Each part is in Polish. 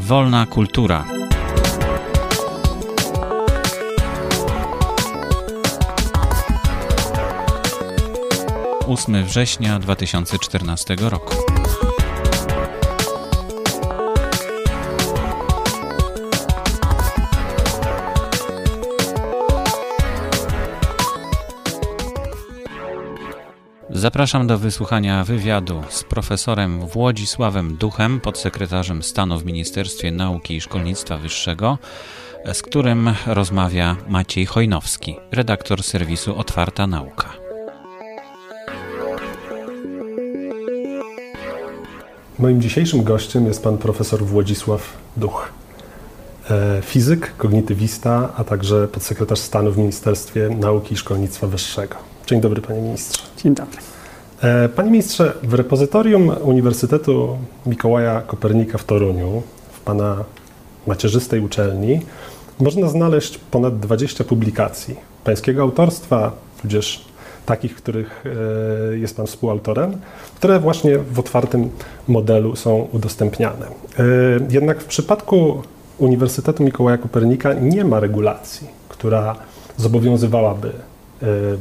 Wolna kultura. 8 września 2014 roku. Zapraszam do wysłuchania wywiadu z profesorem Włodzisławem Duchem, podsekretarzem stanu w Ministerstwie Nauki i Szkolnictwa Wyższego, z którym rozmawia Maciej Chojnowski, redaktor serwisu Otwarta Nauka. Moim dzisiejszym gościem jest pan profesor Włodzisław Duch. E, fizyk, kognitywista, a także podsekretarz stanu w Ministerstwie Nauki i Szkolnictwa Wyższego. Dzień dobry, panie ministrze. Dzień dobry. E, panie ministrze, w repozytorium Uniwersytetu Mikołaja Kopernika w Toruniu, w pana macierzystej uczelni, można znaleźć ponad 20 publikacji pańskiego autorstwa, tudzież takich, których e, jest Pan współautorem, które właśnie w otwartym modelu są udostępniane. E, jednak w przypadku Uniwersytetu Mikołaja Kopernika nie ma regulacji, która zobowiązywałaby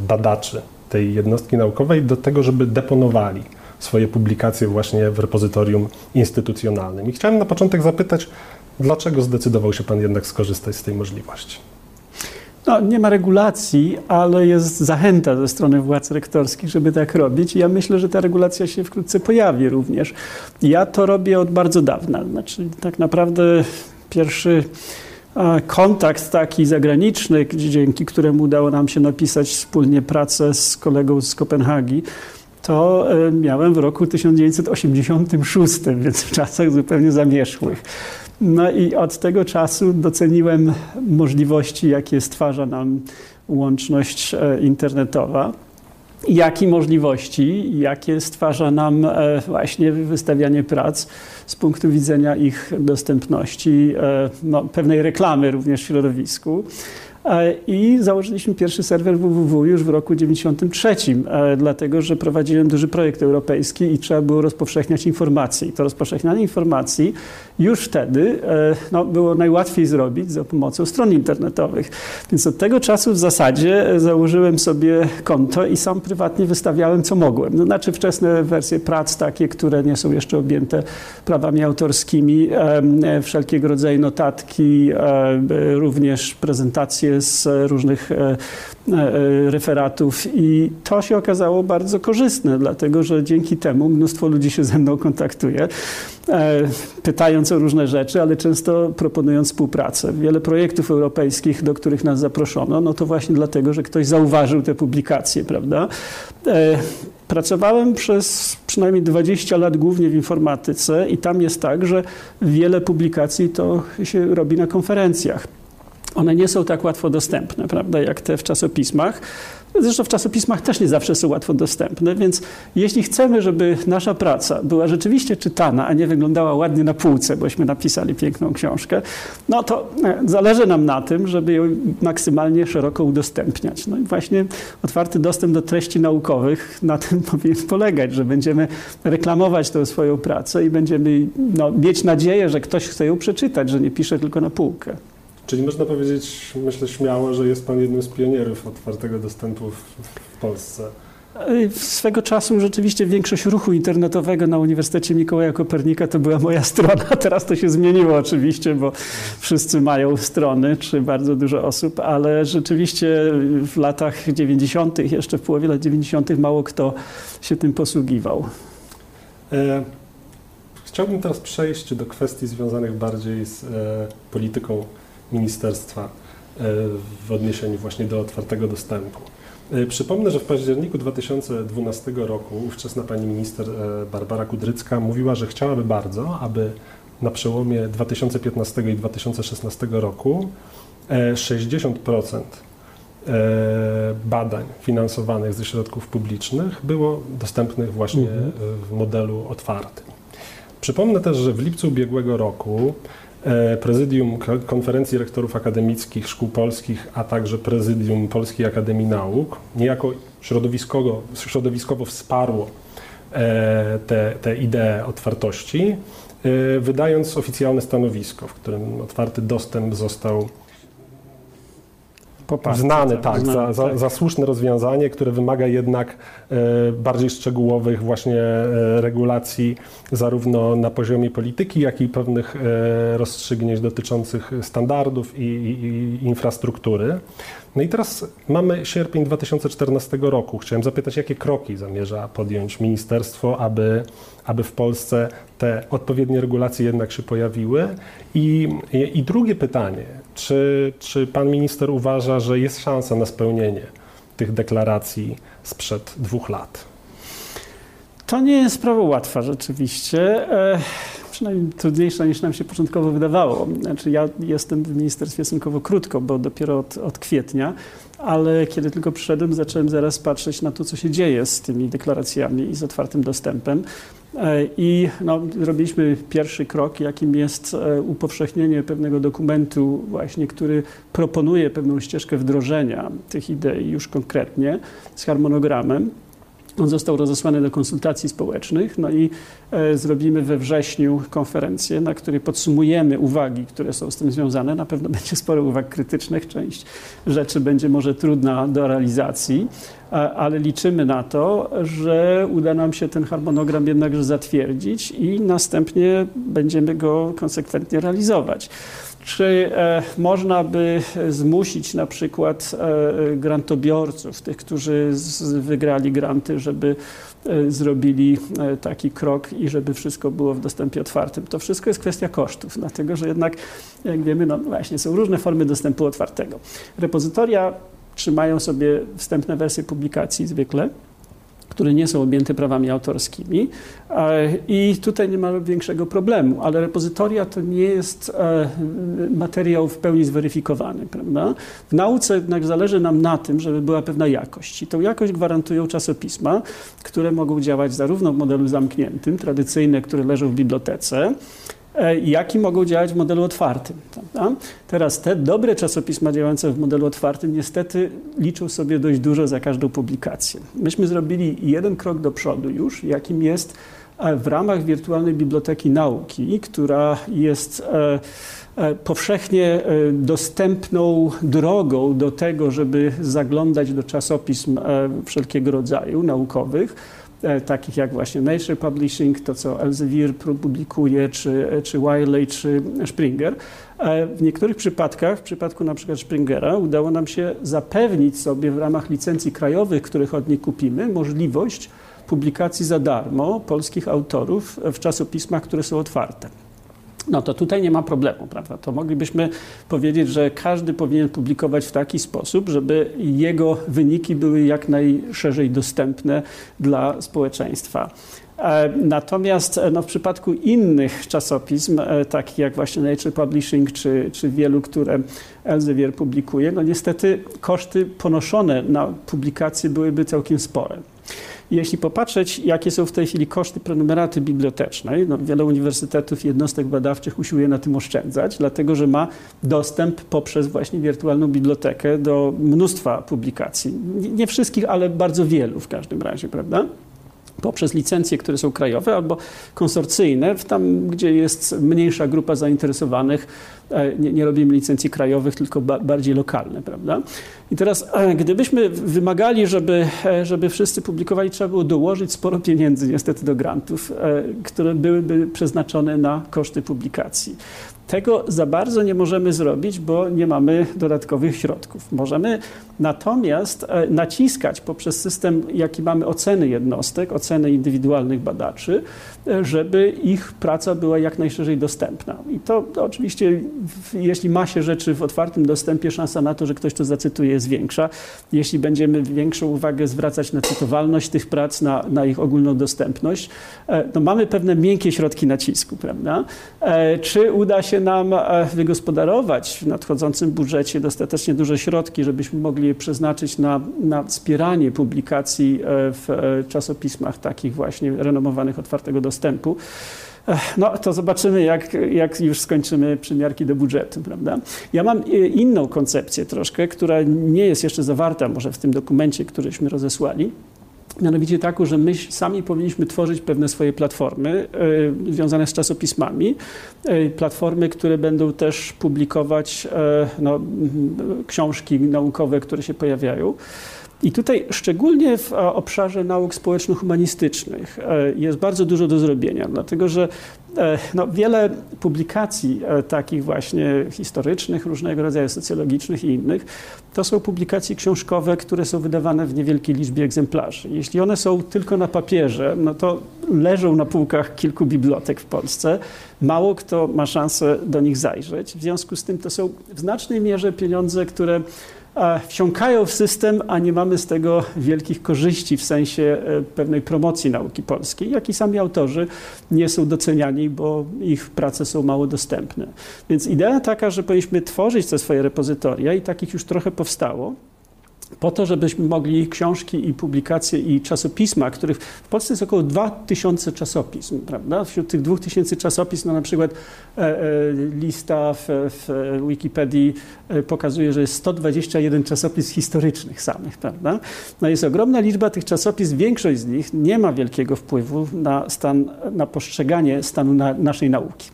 badaczy tej jednostki naukowej do tego, żeby deponowali swoje publikacje właśnie w repozytorium instytucjonalnym. I chciałem na początek zapytać, dlaczego zdecydował się Pan jednak skorzystać z tej możliwości? No, nie ma regulacji, ale jest zachęta ze strony władz rektorskich, żeby tak robić. I ja myślę, że ta regulacja się wkrótce pojawi również. Ja to robię od bardzo dawna. Znaczy, tak naprawdę pierwszy kontakt taki zagraniczny, dzięki któremu udało nam się napisać wspólnie pracę z kolegą z Kopenhagi, to e, miałem w roku 1986, więc w czasach zupełnie zamierzchłych. No i od tego czasu doceniłem możliwości, jakie stwarza nam łączność e, internetowa jak i możliwości, jakie stwarza nam e, właśnie wystawianie prac z punktu widzenia ich dostępności, e, no, pewnej reklamy również w środowisku. E, I założyliśmy pierwszy serwer www już w roku 1993, e, dlatego że prowadziłem duży projekt europejski i trzeba było rozpowszechniać informacje. I to rozpowszechnianie informacji już wtedy e, no, było najłatwiej zrobić za pomocą stron internetowych. Więc od tego czasu w zasadzie założyłem sobie konto i sam prywatnie wystawiałem, co mogłem. To znaczy wczesne wersje prac, takie, które nie są jeszcze objęte prawami autorskimi, wszelkiego rodzaju notatki, również prezentacje z różnych e, e, referatów i to się okazało bardzo korzystne, dlatego że dzięki temu mnóstwo ludzi się ze mną kontaktuje, e, pytając o różne rzeczy, ale często proponując współpracę. Wiele projektów europejskich, do których nas zaproszono, no to właśnie dlatego, że ktoś zauważył te publikacje, prawda? Pracowałem przez przynajmniej 20 lat głównie w informatyce i tam jest tak, że wiele publikacji to się robi na konferencjach one nie są tak łatwo dostępne, prawda, jak te w czasopismach. Zresztą w czasopismach też nie zawsze są łatwo dostępne, więc jeśli chcemy, żeby nasza praca była rzeczywiście czytana, a nie wyglądała ładnie na półce, bośmy napisali piękną książkę, no to e, zależy nam na tym, żeby ją maksymalnie szeroko udostępniać. No i właśnie otwarty dostęp do treści naukowych na tym powinien polegać, że będziemy reklamować tę swoją pracę i będziemy no, mieć nadzieję, że ktoś chce ją przeczytać, że nie pisze tylko na półkę. Czyli można powiedzieć, myślę śmiało, że jest Pan jednym z pionierów otwartego dostępu w, w Polsce. Swego czasu rzeczywiście większość ruchu internetowego na Uniwersytecie Mikołaja Kopernika to była moja strona. Teraz to się zmieniło oczywiście, bo wszyscy mają strony, czy bardzo dużo osób, ale rzeczywiście w latach 90., jeszcze w połowie lat 90., mało kto się tym posługiwał. E, chciałbym teraz przejść do kwestii związanych bardziej z e, polityką ministerstwa e, w odniesieniu właśnie do otwartego dostępu. E, przypomnę, że w październiku 2012 roku ówczesna pani minister e, Barbara Kudrycka mówiła, że chciałaby bardzo, aby na przełomie 2015 i 2016 roku 60% badań finansowanych ze środków publicznych było dostępnych właśnie mhm. w modelu otwartym. Przypomnę też, że w lipcu ubiegłego roku prezydium Konferencji Rektorów Akademickich Szkół Polskich, a także Prezydium Polskiej Akademii Nauk. Niejako środowiskowo, środowiskowo wsparło te, te idee otwartości, wydając oficjalne stanowisko, w którym otwarty dostęp został Znany, tak, tak, znany, za, tak. Za, za, słuszne rozwiązanie, które wymaga jednak e, bardziej szczegółowych właśnie e, regulacji zarówno na poziomie polityki, jak i pewnych e, rozstrzygnięć dotyczących standardów i, i, i infrastruktury. No i teraz mamy sierpień 2014 roku. Chciałem zapytać, jakie kroki zamierza podjąć ministerstwo, aby, aby w Polsce te odpowiednie regulacje jednak się pojawiły? I, i, i drugie pytanie, czy, czy pan minister uważa, że jest szansa na spełnienie tych deklaracji sprzed dwóch lat? To nie jest sprawa łatwa rzeczywiście. E, przynajmniej trudniejsza niż nam się początkowo wydawało. Znaczy ja jestem w ministerstwie stosunkowo krótko, bo dopiero od, od kwietnia, ale kiedy tylko przyszedłem, zacząłem zaraz patrzeć na to, co się dzieje z tymi deklaracjami i z otwartym dostępem. E, I no, pierwszy krok, jakim jest e, upowszechnienie pewnego dokumentu, właśnie, który proponuje pewną ścieżkę wdrożenia tych idei już konkretnie z harmonogramem. On został rozesłany do konsultacji społecznych, no i e, zrobimy we wrześniu konferencję, na której podsumujemy uwagi, które są z tym związane. Na pewno będzie sporo uwag krytycznych, część rzeczy będzie może trudna do realizacji, ale liczymy na to, że uda nam się ten harmonogram jednakże zatwierdzić i następnie będziemy go konsekwentnie realizować. Czy e, można by zmusić na przykład e, grantobiorców, tych, którzy wygrali granty, żeby e, zrobili taki krok i żeby wszystko było w dostępie otwartym? To wszystko jest kwestia kosztów, dlatego że jednak, jak wiemy, no właśnie są różne formy dostępu otwartego. Repozytoria trzymają sobie wstępne wersje publikacji zwykle które nie są objęte prawami autorskimi. E, I tutaj nie ma większego problemu, ale repozytoria to nie jest e, materiał w pełni zweryfikowany. Prawda? W nauce jednak zależy nam na tym, żeby była pewna jakość. I tą jakość gwarantują czasopisma, które mogą działać zarówno w modelu zamkniętym, tradycyjne, które leżą w bibliotece, jaki mogą działać w modelu otwartym. Prawda? Teraz te dobre czasopisma działające w modelu otwartym niestety liczą sobie dość dużo za każdą publikację. Myśmy zrobili jeden krok do przodu już, jakim jest e, w ramach wirtualnej biblioteki nauki, która jest e, powszechnie dostępną drogą do tego, żeby zaglądać do czasopism wszelkiego rodzaju naukowych E, takich jak właśnie Nature Publishing, to co Elsevier publikuje, czy, czy Wiley, czy Springer. E, w niektórych przypadkach, w przypadku na przykład Springera, udało nam się zapewnić sobie w ramach licencji krajowych, których od nich kupimy, możliwość publikacji za darmo polskich autorów w czasopismach, które są otwarte no to tutaj nie ma problemu, prawda? To moglibyśmy powiedzieć, że każdy powinien publikować w taki sposób, żeby jego wyniki były jak najszerzej dostępne dla społeczeństwa. E, natomiast e, no, w przypadku innych czasopism, e, takich jak właśnie Nature Publishing czy, czy wielu, które Elsevier publikuje, no niestety koszty ponoszone na publikacje byłyby całkiem spore. Jeśli popatrzeć, jakie są w tej chwili koszty prenumeraty bibliotecznej, no wiele uniwersytetów i jednostek badawczych usiłuje na tym oszczędzać, dlatego że ma dostęp poprzez właśnie wirtualną bibliotekę do mnóstwa publikacji. Nie wszystkich, ale bardzo wielu w każdym razie, prawda? poprzez licencje, które są krajowe albo konsorcyjne, tam gdzie jest mniejsza grupa zainteresowanych, nie, nie robimy licencji krajowych, tylko ba bardziej lokalne, prawda? I teraz, e, gdybyśmy wymagali, żeby, e, żeby wszyscy publikowali, trzeba było dołożyć sporo pieniędzy niestety do grantów, które byłyby przeznaczone na koszty publikacji. Tego za bardzo nie możemy zrobić, bo nie mamy dodatkowych środków. Możemy natomiast e, naciskać poprzez system, jaki mamy oceny jednostek, oceny indywidualnych badaczy, e, żeby ich praca była jak najszerzej dostępna. I to, to oczywiście, jeśli ma się rzeczy w otwartym dostępie, szansa na to, że ktoś to zacytuje jest większa. Jeśli będziemy większą uwagę zwracać na cytowalność tych prac, na, na ich ogólną dostępność, e, no mamy pewne miękkie środki nacisku, prawda? Czy uda się nam e, wygospodarować w nadchodzącym budżecie dostatecznie duże środki, żebyśmy mogli je przeznaczyć na, na wspieranie publikacji e, w e, czasopismach takich właśnie renomowanych otwartego dostępu. No, to zobaczymy, jak, jak już skończymy przymiarki do budżetu, prawda? Ja mam inną koncepcję troszkę, która nie jest jeszcze zawarta może w tym dokumencie, któryśmy rozesłali, Mianowicie taką, że my sami powinniśmy tworzyć pewne swoje platformy y, związane z czasopismami. Y, platformy, które będą też publikować y, no, książki naukowe, które się pojawiają. I tutaj szczególnie w obszarze nauk społeczno-humanistycznych e, jest bardzo dużo do zrobienia, dlatego że e, no, wiele publikacji e, takich właśnie historycznych, różnego rodzaju socjologicznych i innych, to są publikacje książkowe, które są wydawane w niewielkiej liczbie egzemplarzy. Jeśli one są tylko na papierze, no to leżą na półkach kilku bibliotek w Polsce. Mało kto ma szansę do nich zajrzeć. W związku z tym to są w znacznej mierze pieniądze, które wsiąkają w system, a nie mamy z tego wielkich korzyści w sensie e, pewnej promocji nauki polskiej, jak i sami autorzy nie są doceniani, bo ich prace są mało dostępne. Więc idea taka, że powinniśmy tworzyć te swoje repozytoria i takich już trochę powstało, po to, żebyśmy mogli książki i publikacje i czasopisma, których w Polsce jest około 2000 czasopism, prawda? Wśród tych 2000 czasopism, no na przykład e, e, lista w, w Wikipedii e, pokazuje, że jest 121 czasopism historycznych samych, prawda? No jest ogromna liczba tych czasopism, większość z nich nie ma wielkiego wpływu na stan, na postrzeganie stanu na, naszej nauki.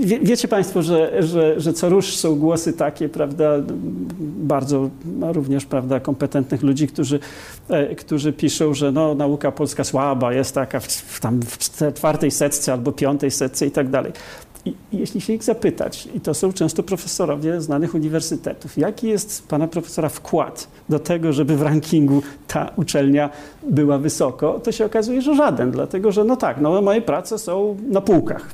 Wie, wiecie Państwo, że, że, że co rusz są głosy takie, prawda, bardzo również, prawda, kompetentnych ludzi, którzy, e, którzy piszą, że no, nauka polska słaba, jest taka w, w tam w czwartej setce albo piątej setce i tak dalej. I jeśli się ich zapytać, i to są często profesorowie znanych uniwersytetów, jaki jest pana profesora wkład do tego, żeby w rankingu ta uczelnia była wysoko, to się okazuje, że żaden, dlatego że no tak, no moje prace są na półkach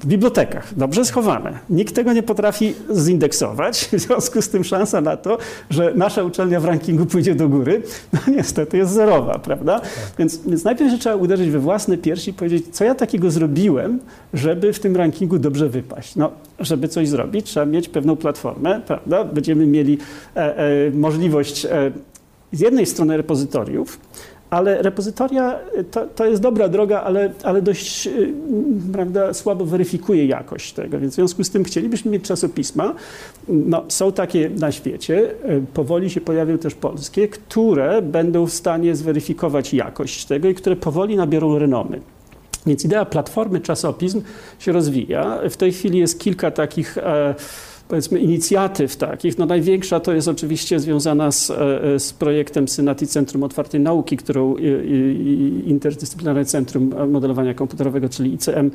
w bibliotekach, dobrze schowane. Nikt tego nie potrafi zindeksować, w związku z tym szansa na to, że nasza uczelnia w rankingu pójdzie do góry, no niestety jest zerowa, prawda? Więc, więc najpierw trzeba uderzyć we własne piersi i powiedzieć, co ja takiego zrobiłem, żeby w tym rankingu dobrze wypaść. No, żeby coś zrobić, trzeba mieć pewną platformę, prawda? Będziemy mieli e, e, możliwość e, z jednej strony repozytoriów, ale repozytoria y, to, to jest dobra droga, ale, ale dość y, prawda, słabo weryfikuje jakość tego. Więc w związku z tym chcielibyśmy mieć czasopisma. No, są takie na świecie, y, powoli się pojawią też polskie, które będą w stanie zweryfikować jakość tego i które powoli nabiorą renomy. Więc idea platformy czasopism się rozwija. W tej chwili jest kilka takich. E, powiedzmy inicjatyw takich. No największa to jest oczywiście związana z, e, z projektem Synat i Centrum Otwartej Nauki, którą Interdyscyplinarne Centrum Modelowania Komputerowego, czyli ICM,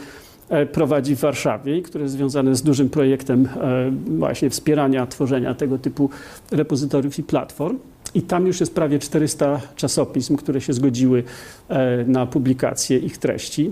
e, prowadzi w Warszawie, który jest związany z dużym projektem e, właśnie wspierania tworzenia tego typu repozytoriów i platform. I tam już jest prawie 400 czasopism, które się zgodziły na publikację ich treści.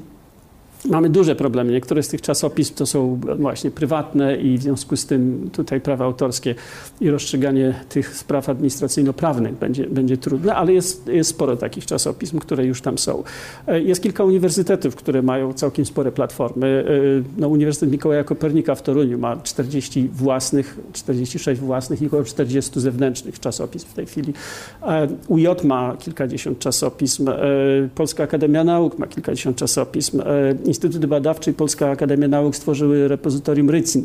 Mamy duże problemy. Niektóre z tych czasopism to są właśnie prywatne i w związku z tym tutaj prawa autorskie i rozstrzyganie tych spraw administracyjno-prawnych będzie, będzie trudne, ale jest, jest sporo takich czasopism, które już tam są. E, jest kilka uniwersytetów, które mają całkiem spore platformy. E, no, Uniwersytet Mikołaja Kopernika w Toruniu ma 40 własnych, 46 własnych i około 40 zewnętrznych czasopism w tej chwili. E, UJ ma kilkadziesiąt czasopism. Polska Akademia Nauk ma kilkadziesiąt czasopism. Instytut Badawczy i Polska Akademia Nauk stworzyły repozytorium Rycin,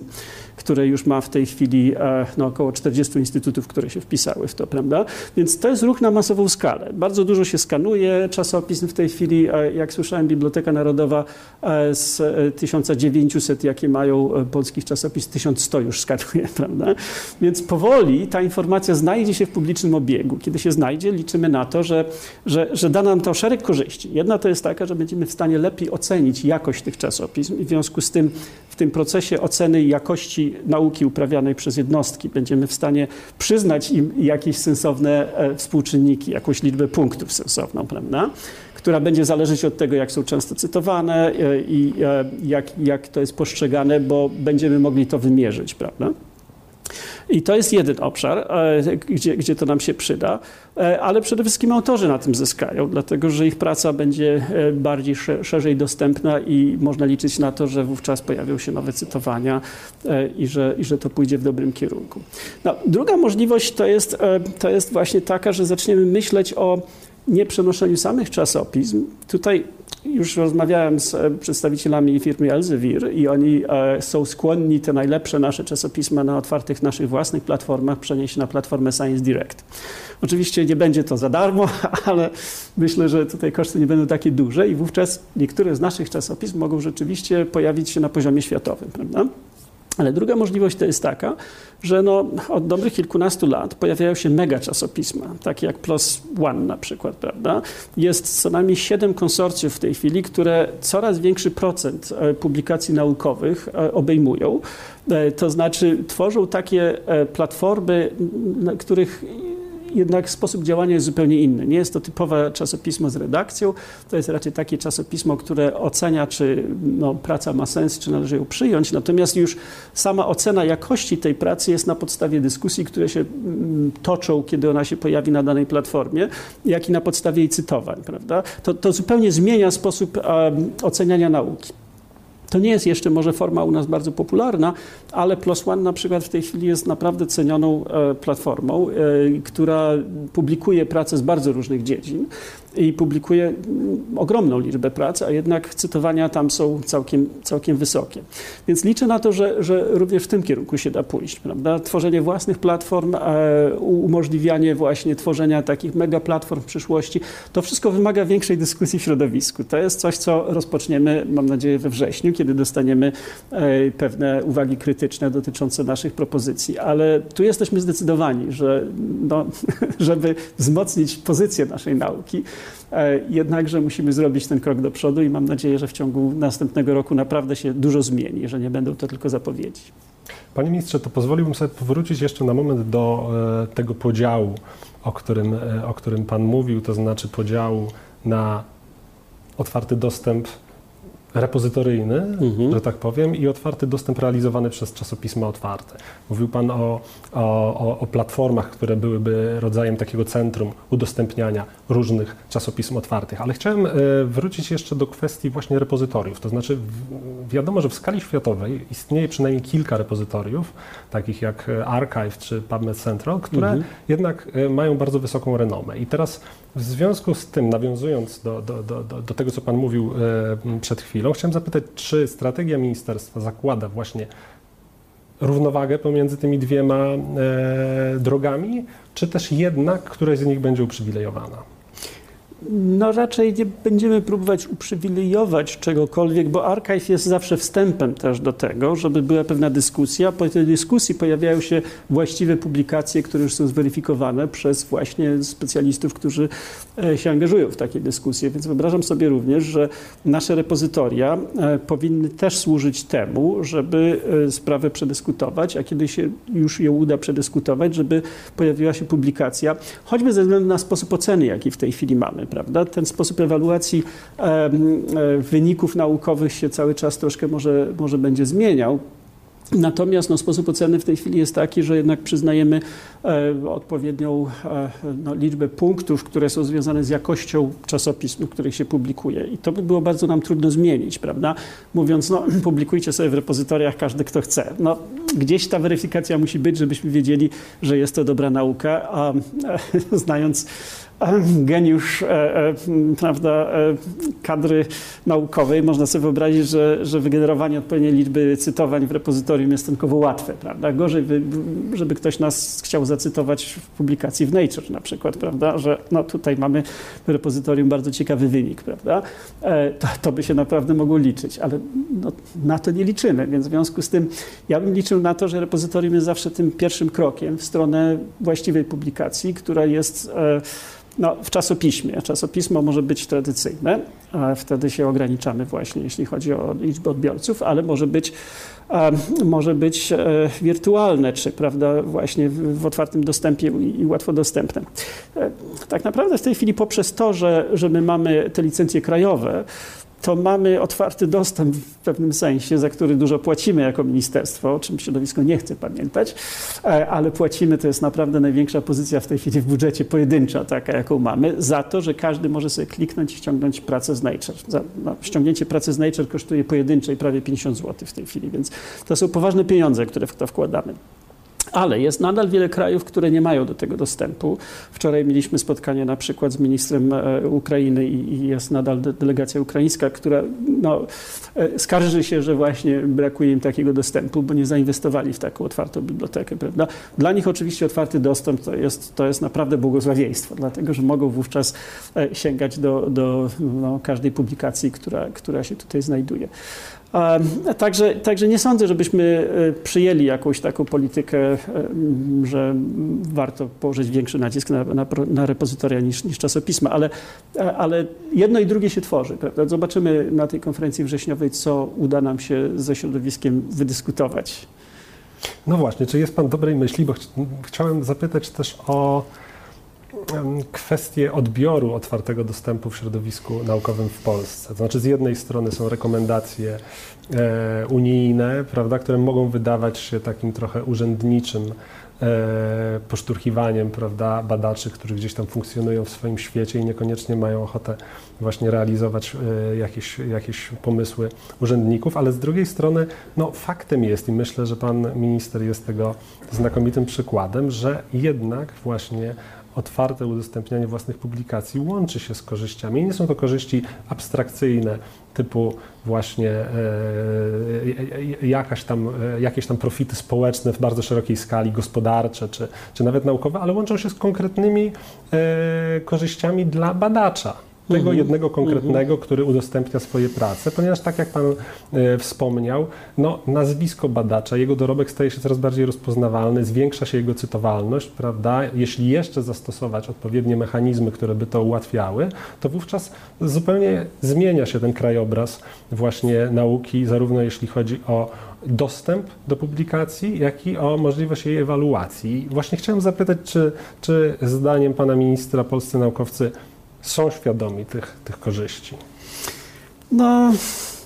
które już ma w tej chwili e, no, około 40 instytutów, które się wpisały w to, prawda? Więc to jest ruch na masową skalę. Bardzo dużo się skanuje czasopism w tej chwili. E, jak słyszałem, Biblioteka Narodowa e, z 1900, jakie mają polskich czasopism, 1100 już skanuje, prawda? Więc powoli ta informacja znajdzie się w publicznym obiegu. Kiedy się znajdzie, liczymy na to, że, że, że da nam to szereg korzyści. Jedna to jest taka, że będziemy w stanie lepiej ocenić jakość tych czasopism i w związku z tym w tym procesie oceny jakości nauki uprawianej przez jednostki będziemy w stanie przyznać im jakieś sensowne e, współczynniki, jakąś liczbę punktów sensowną, prawda? która będzie zależeć od tego, jak są często cytowane e, i e, jak, jak to jest postrzegane, bo będziemy mogli to wymierzyć, prawda? I to jest jeden obszar, e, gdzie, gdzie to nam się przyda, e, ale przede wszystkim autorzy na tym zyskają, dlatego że ich praca będzie e, bardziej szerzej dostępna i można liczyć na to, że wówczas pojawią się nowe cytowania i że, i że to pójdzie w dobrym kierunku. No, druga możliwość to jest, to jest właśnie taka, że zaczniemy myśleć o nie przenoszeniu samych czasopism. Tutaj już rozmawiałem z e, przedstawicielami firmy Elsevier i oni e, są skłonni te najlepsze nasze czasopisma na otwartych naszych własnych platformach przenieść na platformę Science Direct. Oczywiście nie będzie to za darmo, ale myślę, że tutaj koszty nie będą takie duże i wówczas niektóre z naszych czasopism mogą rzeczywiście pojawić się na poziomie światowym, prawda? Ale druga możliwość to jest taka, że no, od dobrych kilkunastu lat pojawiają się mega czasopisma, takie jak PLOS ONE na przykład, prawda? Jest co najmniej siedem konsorcjów w tej chwili, które coraz większy procent e, publikacji naukowych e, obejmują. E, to znaczy tworzą takie platformy, na których jednak sposób działania jest zupełnie inny. Nie jest to typowe czasopismo z redakcją, to jest raczej takie czasopismo, które ocenia, czy no, praca ma sens, czy należy ją przyjąć. Natomiast już sama ocena jakości tej pracy jest na podstawie dyskusji, które się mm, toczą, kiedy ona się pojawi na danej platformie, jak i na podstawie jej cytowań. Prawda? To, to zupełnie zmienia sposób um, oceniania nauki. To nie jest jeszcze może forma u nas bardzo popularna, ale PLOS ONE na przykład w tej chwili jest naprawdę cenioną e, platformą, e, która publikuje pracę z bardzo różnych dziedzin i publikuje mm, ogromną liczbę prac, a jednak cytowania tam są całkiem, całkiem wysokie. Więc liczę na to, że, że również w tym kierunku się da pójść. Prawda? Tworzenie własnych platform, e, umożliwianie właśnie tworzenia takich mega platform w przyszłości, to wszystko wymaga większej dyskusji w środowisku. To jest coś, co rozpoczniemy, mam nadzieję, we wrześniu, kiedy dostaniemy e, pewne uwagi krytyczne dotyczące naszych propozycji. Ale tu jesteśmy zdecydowani, że no, żeby wzmocnić pozycję naszej nauki, jednakże musimy zrobić ten krok do przodu i mam nadzieję, że w ciągu następnego roku naprawdę się dużo zmieni, że nie będą to tylko zapowiedzi. Panie ministrze, to pozwoliłbym sobie powrócić jeszcze na moment do e, tego podziału, o którym, e, o którym Pan mówił, to znaczy podziału na otwarty dostęp repozytoryjny, mhm. że tak powiem, i otwarty dostęp realizowany przez czasopisma otwarte. Mówił Pan o, o, o, platformach, które byłyby rodzajem takiego centrum udostępniania różnych czasopism otwartych, ale chciałem e, wrócić jeszcze do kwestii właśnie repozytoriów. To znaczy, wiadomo, że w skali światowej istnieje przynajmniej kilka repozytoriów, takich jak Archive czy PubMed Central, które mhm. jednak e, mają bardzo wysoką renomę. I teraz w związku z tym, nawiązując do, do, do, do tego, co Pan mówił e, przed chwilą, chciałem zapytać, czy strategia ministerstwa zakłada właśnie równowagę pomiędzy tymi dwiema e, drogami, czy też jednak któraś z nich będzie uprzywilejowana? No raczej nie będziemy próbować uprzywilejować czegokolwiek, bo archive jest zawsze wstępem też do tego, żeby była pewna dyskusja. Po tej dyskusji pojawiają się właściwe publikacje, które już są zweryfikowane przez właśnie specjalistów, którzy e, się angażują w takie dyskusje. Więc wyobrażam sobie również, że nasze repozytoria e, powinny też służyć temu, żeby e, sprawę przedyskutować, a kiedy się już ją uda przedyskutować, żeby pojawiła się publikacja, choćby ze względu na sposób oceny, jaki w tej chwili mamy prawda? Ten sposób ewaluacji wyników naukowych się cały czas troszkę może, może będzie zmieniał. Natomiast no, sposób oceny w tej chwili jest taki, że jednak przyznajemy e, odpowiednią e, no, liczbę punktów, które są związane z jakością czasopism, których się publikuje. I to by było bardzo nam trudno zmienić, prawda? Mówiąc, no, publikujcie sobie w repozytoriach każdy, kto chce. No, gdzieś ta weryfikacja musi być, żebyśmy wiedzieli, że jest to dobra nauka, a e, znając geniusz e, e, prawda, e, kadry naukowej. Można sobie wyobrazić, że, że wygenerowanie odpowiedniej liczby cytowań w repozytorium jest stosunkowo łatwe. Prawda? Gorzej, żeby ktoś nas chciał zacytować w publikacji w Nature na przykład, prawda? że no, tutaj mamy w repozytorium bardzo ciekawy wynik. Prawda? To, to by się naprawdę mogło liczyć, ale no, na to nie liczymy, więc w związku z tym ja bym liczył na to, że repozytorium jest zawsze tym pierwszym krokiem w stronę właściwej publikacji, która jest no, w czasopiśmie. Czasopismo może być tradycyjne, a wtedy się ograniczamy właśnie, jeśli chodzi o liczbę odbiorców, ale może być, może być e, wirtualne, czy prawda, właśnie w, otwartym dostępie i łatwo dostępne. E, tak naprawdę w tej chwili poprzez to, że, że my mamy te licencje krajowe, to mamy otwarty dostęp w pewnym sensie, za który dużo płacimy jako ministerstwo, o czym środowisko nie chce pamiętać, e, ale płacimy, to jest naprawdę największa pozycja w tej chwili w budżecie pojedyncza, taka jaką mamy, za to, że każdy może sobie kliknąć i ściągnąć pracę z Nature. Za, no, ściągnięcie pracy z Nature kosztuje pojedynczej prawie 50 zł w tej chwili, więc to są poważne pieniądze, które w to wkładamy. Ale jest nadal wiele krajów, które nie mają do tego dostępu. Wczoraj mieliśmy spotkanie na przykład z ministrem e, Ukrainy i jest nadal delegacja ukraińska, która no, e, skarży się, że właśnie brakuje im takiego dostępu, bo nie zainwestowali w taką otwartą bibliotekę. Prawda? Dla nich oczywiście otwarty dostęp to jest, to jest naprawdę błogosławieństwo, dlatego że mogą wówczas e, sięgać do, do no, każdej publikacji, która, która się tutaj znajduje. Także, także nie sądzę, żebyśmy e, przyjęli jakąś taką politykę, e, że warto położyć większy nacisk na, na, na repozytoria niż, niż czasopisma, ale, e, ale jedno i drugie się tworzy. Prawda? Zobaczymy na tej konferencji wrześniowej, co uda nam się ze środowiskiem wydyskutować. No właśnie, czy jest Pan dobrej myśli? Bo ch chciałem zapytać też o kwestię odbioru otwartego dostępu w środowisku naukowym w Polsce. To znaczy, z jednej strony są rekomendacje e, unijne, prawda, które mogą wydawać się takim trochę urzędniczym e, poszturchiwaniem prawda, badaczy, którzy gdzieś tam funkcjonują w swoim świecie i niekoniecznie mają ochotę właśnie realizować e, jakieś, jakieś pomysły urzędników, ale z drugiej strony no, faktem jest i myślę, że pan minister jest tego znakomitym przykładem, że jednak właśnie otwarte udostępnianie własnych publikacji łączy się z korzyściami. Nie są to korzyści abstrakcyjne, typu właśnie e, e, e, jakaś tam, jakieś tam profity społeczne w bardzo szerokiej skali, gospodarcze czy, czy nawet naukowe, ale łączą się z konkretnymi korzyściami dla badacza tego mhm. jednego konkretnego, mhm. który udostępnia swoje prace, ponieważ tak jak Pan e, wspomniał, no, nazwisko badacza, jego dorobek staje się coraz bardziej rozpoznawalny, zwiększa się jego cytowalność, prawda? Jeśli jeszcze zastosować odpowiednie mechanizmy, które by to ułatwiały, to wówczas zupełnie zmienia się ten krajobraz właśnie nauki, zarówno jeśli chodzi o dostęp do publikacji, jak i o możliwość jej ewaluacji. Właśnie chciałem zapytać, czy, czy zdaniem Pana Ministra polscy naukowcy są świadomi tych, tych korzyści? No,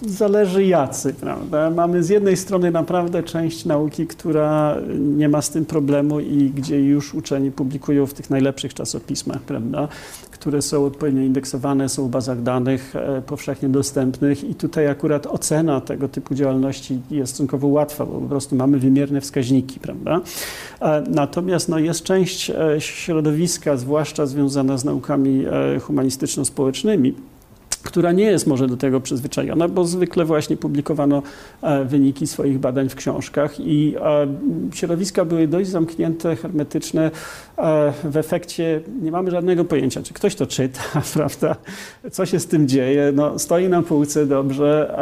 zależy jacy, prawda? Mamy z jednej strony naprawdę część nauki, która nie ma z tym problemu i gdzie już uczeni publikują w tych najlepszych czasopismach, prawda? Które są odpowiednio indeksowane, są w bazach danych e, powszechnie dostępnych i tutaj akurat ocena tego typu działalności jest stosunkowo łatwa, bo po prostu mamy wymierne wskaźniki, prawda? E, natomiast no, jest część e, środowiska, zwłaszcza związana z naukami humanistyczno-społecznymi, która nie jest może do tego przyzwyczajona, bo zwykle właśnie publikowano e, wyniki swoich badań w książkach i e, środowiska były dość zamknięte, hermetyczne. E, w efekcie nie mamy żadnego pojęcia, czy ktoś to czyta, prawda, co się z tym dzieje. No, stoi na półce dobrze.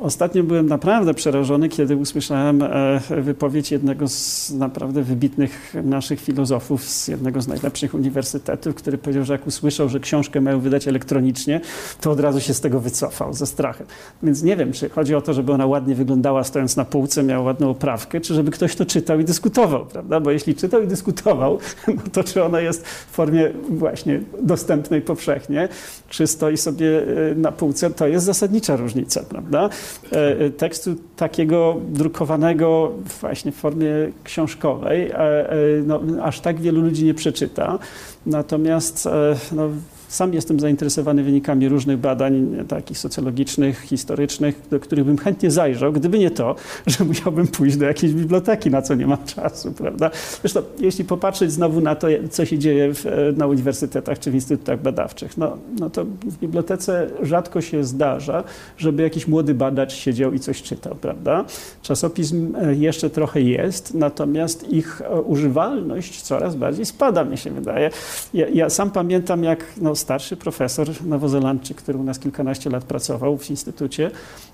Ostatnio byłem naprawdę przerażony, kiedy usłyszałem e, wypowiedź jednego z naprawdę wybitnych naszych filozofów z jednego z najlepszych uniwersytetów, który powiedział, że jak usłyszał, że książkę mają wydać elektronicznie, to od razu się z tego wycofał ze strachem. Więc nie wiem, czy chodzi o to, żeby ona ładnie wyglądała stojąc na półce, miała ładną oprawkę, czy żeby ktoś to czytał i dyskutował, prawda? Bo jeśli czytał i dyskutował, no to czy ona jest w formie właśnie dostępnej powszechnie, czy stoi sobie e, na półce, to jest zasadnicza różnica, prawda? E, e, tekstu takiego drukowanego właśnie w formie książkowej e, no, aż tak wielu ludzi nie przeczyta. Natomiast no, sam jestem zainteresowany wynikami różnych badań, takich socjologicznych, historycznych, do których bym chętnie zajrzał, gdyby nie to, że musiałbym pójść do jakiejś biblioteki, na co nie mam czasu, prawda? Zresztą, jeśli popatrzeć znowu na to, co się dzieje w, na uniwersytetach czy w instytutach badawczych, no, no to w bibliotece rzadko się zdarza, żeby jakiś młody badacz siedział i coś czytał, prawda? Czasopism e, jeszcze trochę jest, natomiast ich e, używalność coraz bardziej spada, mi się wydaje. Ja, ja sam pamiętam, jak no, starszy profesor nowozelandczyk, który u nas kilkanaście lat pracował w instytucie,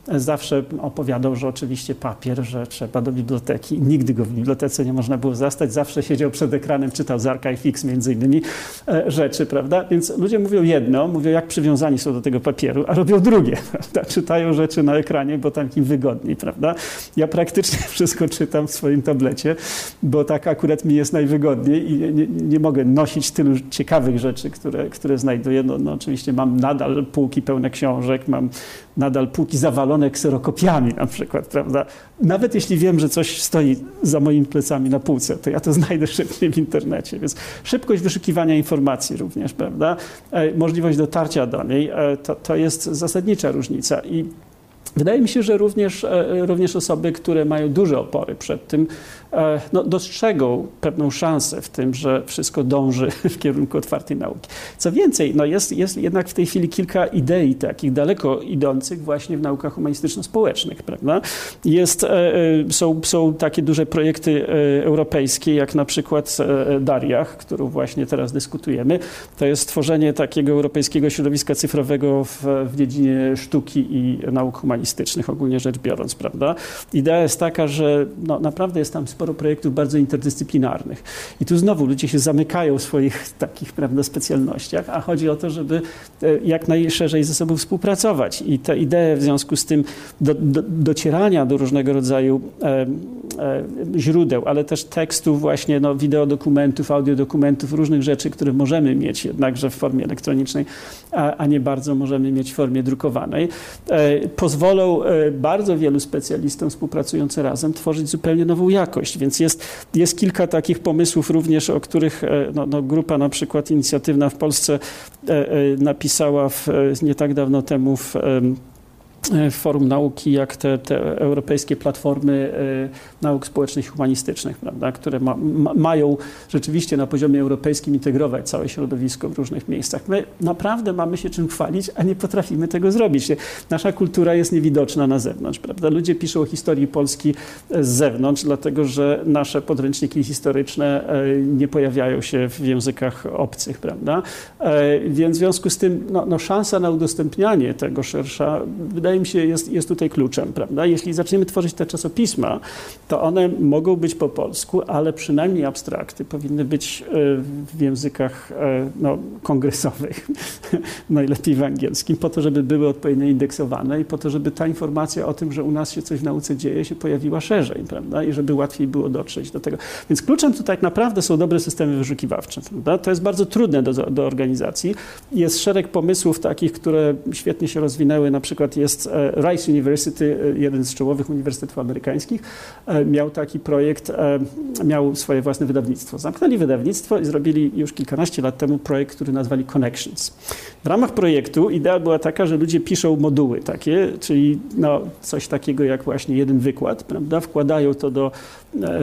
zawsze opowiadał, że oczywiście papier, że trzeba do biblioteki. Nigdy go w bibliotece nie można było zastać. Zawsze siedział przed ekranem, czytał z ArchiveX między innymi rzeczy, prawda? Więc ludzie mówią jedno, mówią jak przywiązani są do tego papieru, a robią drugie, prawda? Czytają rzeczy na ekranie, bo tam im wygodniej, prawda? Ja praktycznie wszystko czytam w swoim tablecie, bo tak akurat mi jest najwygodniej i nie, nie mogę nosić tylu ciekawych rzeczy, które, które znajduję znajduję. No, no, oczywiście mam nadal półki pełne książek, mam nadal półki zawalone kserokopiami na przykład, prawda? Nawet jeśli wiem, że coś stoi za moimi plecami na półce, to ja to znajdę szybciej w internecie, więc szybkość wyszukiwania informacji również, prawda? E, możliwość dotarcia do niej, e, to, to jest zasadnicza różnica i Wydaje mi się, że również, e, również osoby, które mają duże opory przed tym, no, dostrzegą pewną szansę w tym, że wszystko dąży w kierunku otwartej nauki. Co więcej, no jest, jest jednak w tej chwili kilka idei takich daleko idących właśnie w naukach humanistyczno-społecznych, prawda? Jest, e, są, są takie duże projekty europejskie, jak na przykład Dariach, którą właśnie teraz dyskutujemy. To jest stworzenie takiego europejskiego środowiska cyfrowego w, w dziedzinie sztuki i nauk humanistycznych ogólnie rzecz biorąc, prawda? Idea jest taka, że no, naprawdę jest tam sporo projektów bardzo interdyscyplinarnych. I tu znowu ludzie się zamykają w swoich takich, prawda, specjalnościach, a chodzi o to, żeby e, jak najszerzej ze sobą współpracować. I te idee w związku z tym do, do, docierania do różnego rodzaju e, e, źródeł, ale też tekstów właśnie, no, wideodokumentów, audiodokumentów, różnych rzeczy, które możemy mieć jednakże w formie elektronicznej, a, a nie bardzo możemy mieć w formie drukowanej, e, pozwolą pozwolą e, bardzo wielu specjalistom współpracującym razem tworzyć zupełnie nową jakość. Więc jest, jest kilka takich pomysłów również, o których e, no, no, grupa na przykład inicjatywna w Polsce e, napisała w, nie tak dawno temu w E, forum Nauki, jak te, te europejskie platformy e, nauk społecznych i humanistycznych, prawda, które ma, ma, mają rzeczywiście na poziomie europejskim integrować całe środowisko w różnych miejscach. My naprawdę mamy się czym chwalić, a nie potrafimy tego zrobić. Nasza kultura jest niewidoczna na zewnątrz. Prawda? Ludzie piszą o historii Polski z zewnątrz, dlatego że nasze podręczniki historyczne e, nie pojawiają się w językach obcych. Prawda? Więc w związku z tym no, no szansa na udostępnianie tego szersza wydaje mi się, jest, jest tutaj kluczem. Prawda? Jeśli zaczniemy tworzyć te czasopisma, to one mogą być po polsku, ale przynajmniej abstrakty powinny być e, w językach e, no, kongresowych, najlepiej w angielskim, po to, żeby były odpowiednio indeksowane i po to, żeby ta informacja o tym, że u nas się coś w nauce dzieje, się pojawiła szerzej, prawda? I żeby łatwiej było dotrzeć do tego. Więc kluczem tutaj naprawdę są dobre systemy wyszukiwawcze. Prawda? To jest bardzo trudne do, do organizacji. Jest szereg pomysłów takich, które świetnie się rozwinęły. Na przykład jest E, Rice University, e, jeden z czołowych uniwersytetów amerykańskich, e, miał taki projekt, miał swoje własne wydawnictwo. Zamknęli wydawnictwo i zrobili już kilkanaście lat temu projekt, który nazwali Connections. W ramach projektu idea była taka, że ludzie piszą moduły takie, czyli no, coś takiego jak właśnie jeden wykład, prawda? wkładają to do,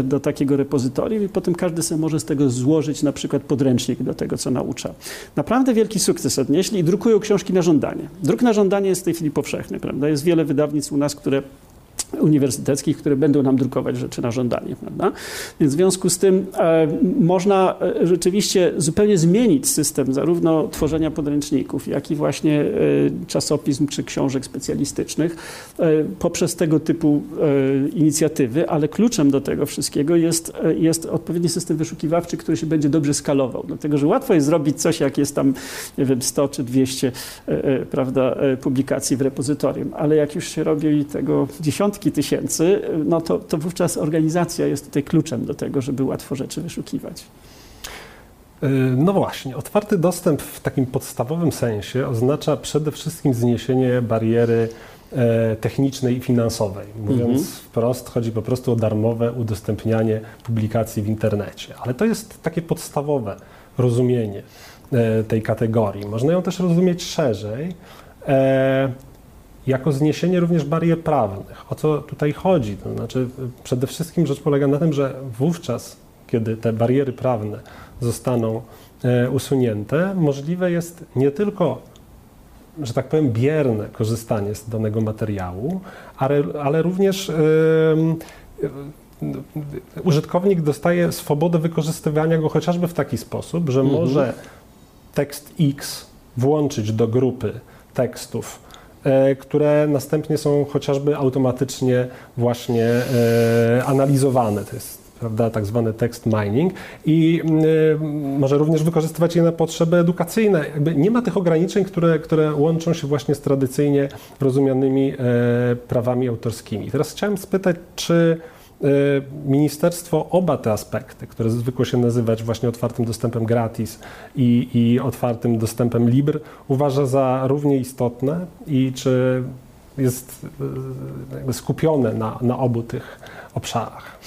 do takiego repozytorium i potem każdy sobie może z tego złożyć na przykład podręcznik do tego, co naucza. Naprawdę wielki sukces odnieśli i drukują książki na żądanie. Druk na żądanie jest w tej chwili powszechny. Prawda? Jest wiele wydawnictw u nas, które uniwersyteckich, które będą nam drukować rzeczy na żądanie. Prawda? Więc w związku z tym e, można e, rzeczywiście zupełnie zmienić system zarówno tworzenia podręczników, jak i właśnie e, czasopism czy książek specjalistycznych e, poprzez tego typu e, inicjatywy, ale kluczem do tego wszystkiego jest, e, jest odpowiedni system wyszukiwawczy, który się będzie dobrze skalował. Dlatego, że łatwo jest zrobić coś, jak jest tam, nie wiem, 100 czy 200 prawda, publikacji w repozytorium, ale jak już się robi tego dziesiątki setki tysięcy, no to, to wówczas organizacja jest tutaj kluczem do tego, żeby łatwo rzeczy wyszukiwać. Y, no właśnie, otwarty dostęp w takim podstawowym sensie oznacza przede wszystkim zniesienie bariery e, technicznej i finansowej. Mówiąc mhm. wprost, chodzi po prostu o darmowe udostępnianie publikacji w internecie. Ale to jest takie podstawowe rozumienie e, tej kategorii. Można ją też rozumieć szerzej. Jako zniesienie również barier prawnych. O co tutaj chodzi? To znaczy, przede wszystkim rzecz polega na tym, że wówczas, kiedy te bariery prawne zostaną e, usunięte, możliwe jest nie tylko, że tak powiem, bierne korzystanie z danego materiału, ale, ale również yy, użytkownik dostaje swobodę wykorzystywania go chociażby w taki sposób, że mhm. może tekst X włączyć do grupy tekstów które następnie są chociażby automatycznie właśnie e, analizowane. To jest prawda, tak zwany text mining i y, może również wykorzystywać je na potrzeby edukacyjne. Jakby nie ma tych ograniczeń, które, które łączą się właśnie z tradycyjnie rozumianymi e, prawami autorskimi. Teraz chciałem spytać, czy ministerstwo oba te aspekty, które zwykło się nazywać właśnie otwartym dostępem gratis i, i otwartym dostępem LIBR, uważa za równie istotne i czy jest y, skupione na, na obu tych obszarach?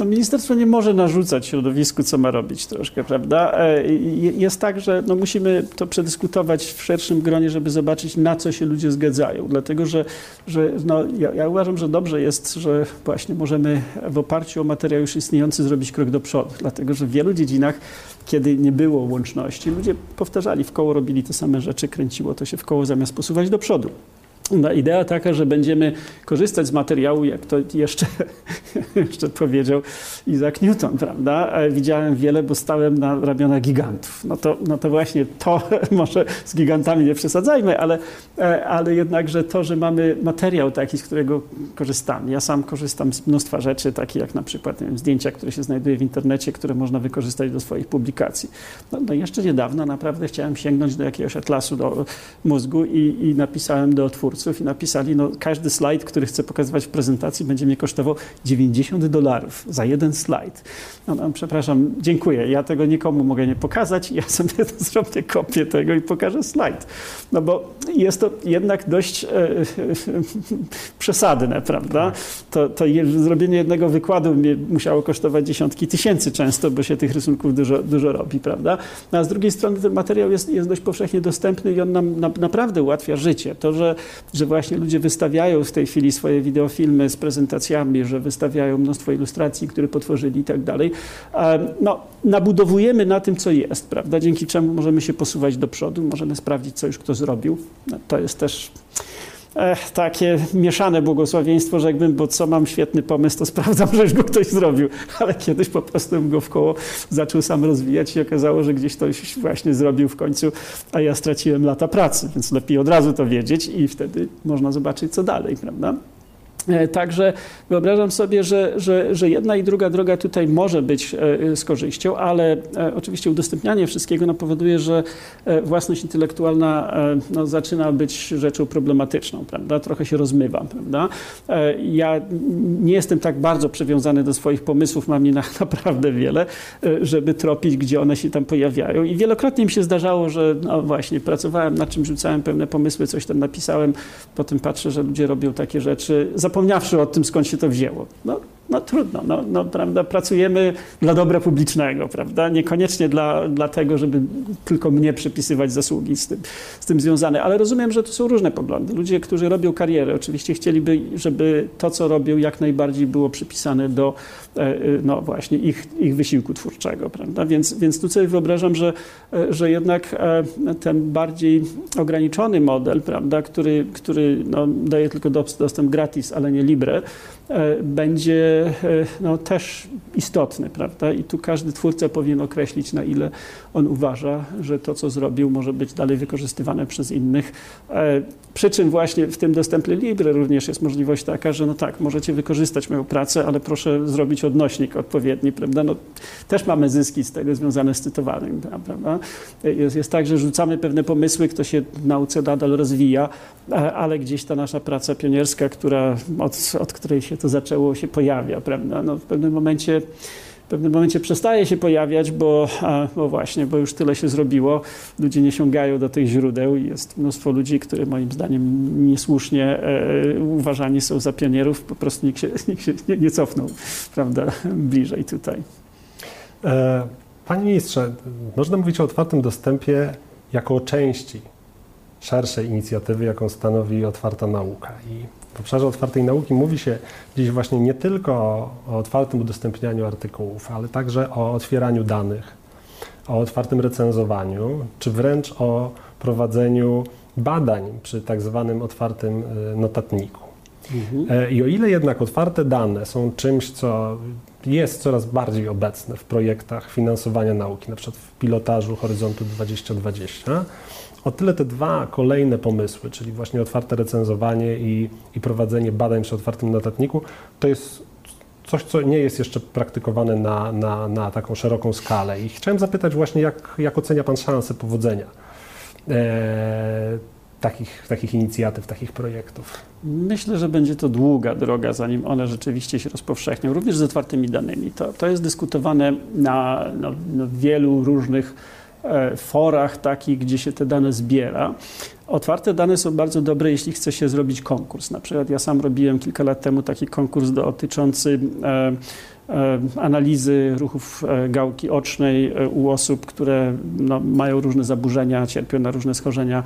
No, ministerstwo nie może narzucać środowisku, co ma robić troszkę, prawda? E, jest tak, że no, musimy to przedyskutować w szerszym gronie, żeby zobaczyć, na co się ludzie zgadzają. Dlatego, że, że no, ja, ja uważam, że dobrze jest, że właśnie możemy w oparciu o materiał już istniejący zrobić krok do przodu. Dlatego, że w wielu dziedzinach, kiedy nie było łączności, ludzie powtarzali w koło, robili te same rzeczy, kręciło to się w koło zamiast posuwać do przodu. Idea taka, że będziemy korzystać z materiału, jak to jeszcze, jeszcze powiedział Isaac Newton, prawda? Widziałem wiele, bo stałem na ramionach gigantów. No to, no to właśnie to, może z gigantami nie przesadzajmy, ale, e, ale jednakże to, że mamy materiał taki, z którego korzystamy. Ja sam korzystam z mnóstwa rzeczy, takie jak na przykład wiem, zdjęcia, które się znajduje w internecie, które można wykorzystać do swoich publikacji. No, no jeszcze niedawno naprawdę chciałem sięgnąć do jakiegoś atlasu do mózgu i, i napisałem do twórcy, i napisali, no każdy slajd, który chcę pokazywać w prezentacji będzie mnie kosztował 90 dolarów za jeden slajd. No, no, przepraszam, dziękuję, ja tego nikomu mogę nie pokazać, ja sobie zrobię kopię tego i pokażę slajd. No bo jest to jednak dość e, e, przesadne, prawda? To, to zrobienie jednego wykładu mnie musiało kosztować dziesiątki tysięcy często, bo się tych rysunków dużo, dużo robi, prawda? No, a z drugiej strony ten materiał jest, jest dość powszechnie dostępny i on nam na, naprawdę ułatwia życie. To, że że właśnie ludzie wystawiają w tej chwili swoje wideofilmy z prezentacjami, że wystawiają mnóstwo ilustracji, które potworzyli i tak dalej. No, nabudowujemy na tym, co jest, prawda? Dzięki czemu możemy się posuwać do przodu, możemy sprawdzić, co już kto zrobił. No, to jest też Ech, takie mieszane błogosławieństwo, rzekłbym, bo co mam świetny pomysł, to sprawdzam, że już go ktoś zrobił, ale kiedyś po prostu bym go w koło zaczął sam rozwijać i okazało, że gdzieś ktoś właśnie zrobił w końcu, a ja straciłem lata pracy, więc lepiej od razu to wiedzieć i wtedy można zobaczyć, co dalej, prawda? E, także wyobrażam sobie, że, że, że jedna i druga droga tutaj może być e, z korzyścią, ale e, oczywiście udostępnianie wszystkiego no, powoduje, że własność intelektualna no, zaczyna być rzeczą problematyczną, prawda? Trochę się rozmywa, prawda? Ja nie jestem tak bardzo przywiązany do swoich pomysłów, mam je naprawdę wiele, żeby tropić, gdzie one się tam pojawiają. I wielokrotnie mi się zdarzało, że no właśnie, pracowałem nad czym, rzucałem pewne pomysły, coś tam napisałem, potem patrzę, że ludzie robią takie rzeczy, zapomniawszy o tym, skąd się to wzięło. No, no trudno, no, no, prawda, pracujemy dla dobra publicznego, prawda, niekoniecznie dla, dla tego, żeby tylko mnie przypisywać zasługi z tym, z tym związane, ale rozumiem, że to są różne poglądy. Ludzie, którzy robią karierę, oczywiście chcieliby, żeby to, co robią, jak najbardziej było przypisane do, e, e, no właśnie, ich, ich wysiłku twórczego, prawda, więc, więc tu sobie wyobrażam, że, e, że jednak ten bardziej ograniczony model, prawda, który, który no, daje tylko dostęp gratis, ale nie libre, będzie E, no, też istotny, prawda? I tu każdy twórca powinien określić, na ile on uważa, że to, co zrobił, może być dalej wykorzystywane przez innych. Przy czym właśnie w tym dostępie Libre również jest możliwość taka, że no tak, możecie wykorzystać moją pracę, ale proszę zrobić odnośnik odpowiedni, prawda? No, też mamy zyski z tego związane z cytowaniem, prawda? Jest, jest tak, że rzucamy pewne pomysły, kto się w nauce nadal rozwija, ale gdzieś ta nasza praca pionierska, która, od, od której się to zaczęło, się pojawia, prawda? No, w pewnym momencie w pewnym momencie przestaje się pojawiać, bo, bo właśnie, bo już tyle się zrobiło. Ludzie nie sięgają do tych źródeł i jest mnóstwo ludzi, które moim zdaniem niesłusznie e, uważani są za pionierów, po prostu nikt się, nikt się nie, nie cofnął, prawda, bliżej tutaj. E, panie ministrze, można mówić o otwartym dostępie jako o części szerszej inicjatywy, jaką stanowi otwarta nauka. I w obszarze otwartej nauki mówi się dziś właśnie nie tylko o otwartym udostępnianiu artykułów, ale także o otwieraniu danych, o otwartym recenzowaniu, czy wręcz o prowadzeniu badań przy tak zwanym otwartym e, notatniku. Mhm. E, I o ile jednak otwarte dane są czymś, co jest coraz bardziej obecne w projektach finansowania nauki, na przykład w pilotażu Horyzontu 2020, o tyle te dwa kolejne pomysły, czyli właśnie otwarte recenzowanie i, i prowadzenie badań przy otwartym notatniku, to jest coś, co nie jest jeszcze praktykowane na, na, na taką szeroką skalę. I chciałem zapytać właśnie, jak, jak ocenia Pan szansę powodzenia e, takich, takich inicjatyw, takich projektów? Myślę, że będzie to długa droga, zanim one rzeczywiście się rozpowszechnią, również z otwartymi danymi. To, to jest dyskutowane na, na, na wielu różnych forach takich, gdzie się te dane zbiera. Otwarte dane są bardzo dobre, jeśli chce się zrobić konkurs. Na przykład ja sam robiłem kilka lat temu taki konkurs dotyczący e, analizy ruchów gałki ocznej u osób, które no, mają różne zaburzenia, cierpią na różne schorzenia.